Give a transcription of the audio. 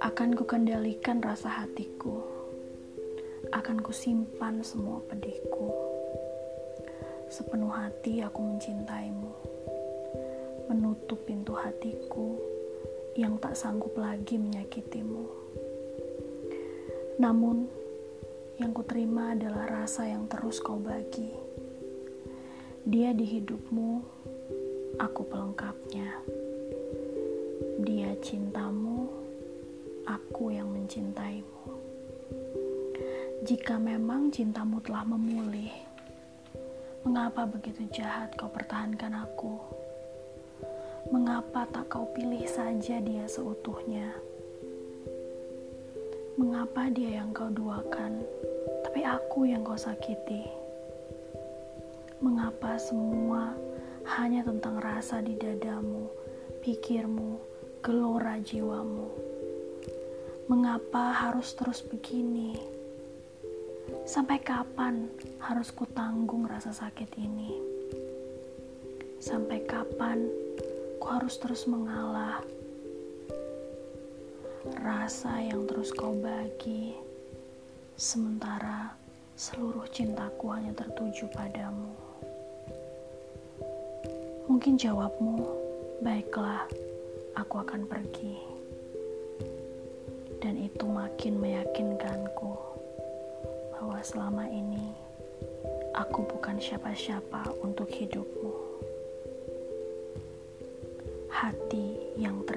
Akan kukendalikan rasa hatiku. Akan kusimpan semua pedihku. Sepenuh hati aku mencintaimu. Menutup pintu hatiku yang tak sanggup lagi menyakitimu. Namun, yang kuterima adalah rasa yang terus kau bagi. Dia di hidupmu, aku pelengkapnya. Dia cintamu, aku yang mencintaimu. Jika memang cintamu telah memulih, mengapa begitu jahat kau pertahankan aku? Mengapa tak kau pilih saja dia seutuhnya? Mengapa dia yang kau duakan, tapi aku yang kau sakiti? Mengapa semua hanya tentang rasa di dadamu, pikirmu, gelora jiwamu? Mengapa harus terus begini? Sampai kapan harus kutanggung rasa sakit ini? Sampai kapan ku harus terus mengalah? Rasa yang terus kau bagi, sementara seluruh cintaku hanya tertuju padamu. Mungkin jawabmu, baiklah, aku akan pergi dan itu makin meyakinkanku bahwa selama ini aku bukan siapa-siapa untuk hidupmu. Hati yang terbagi.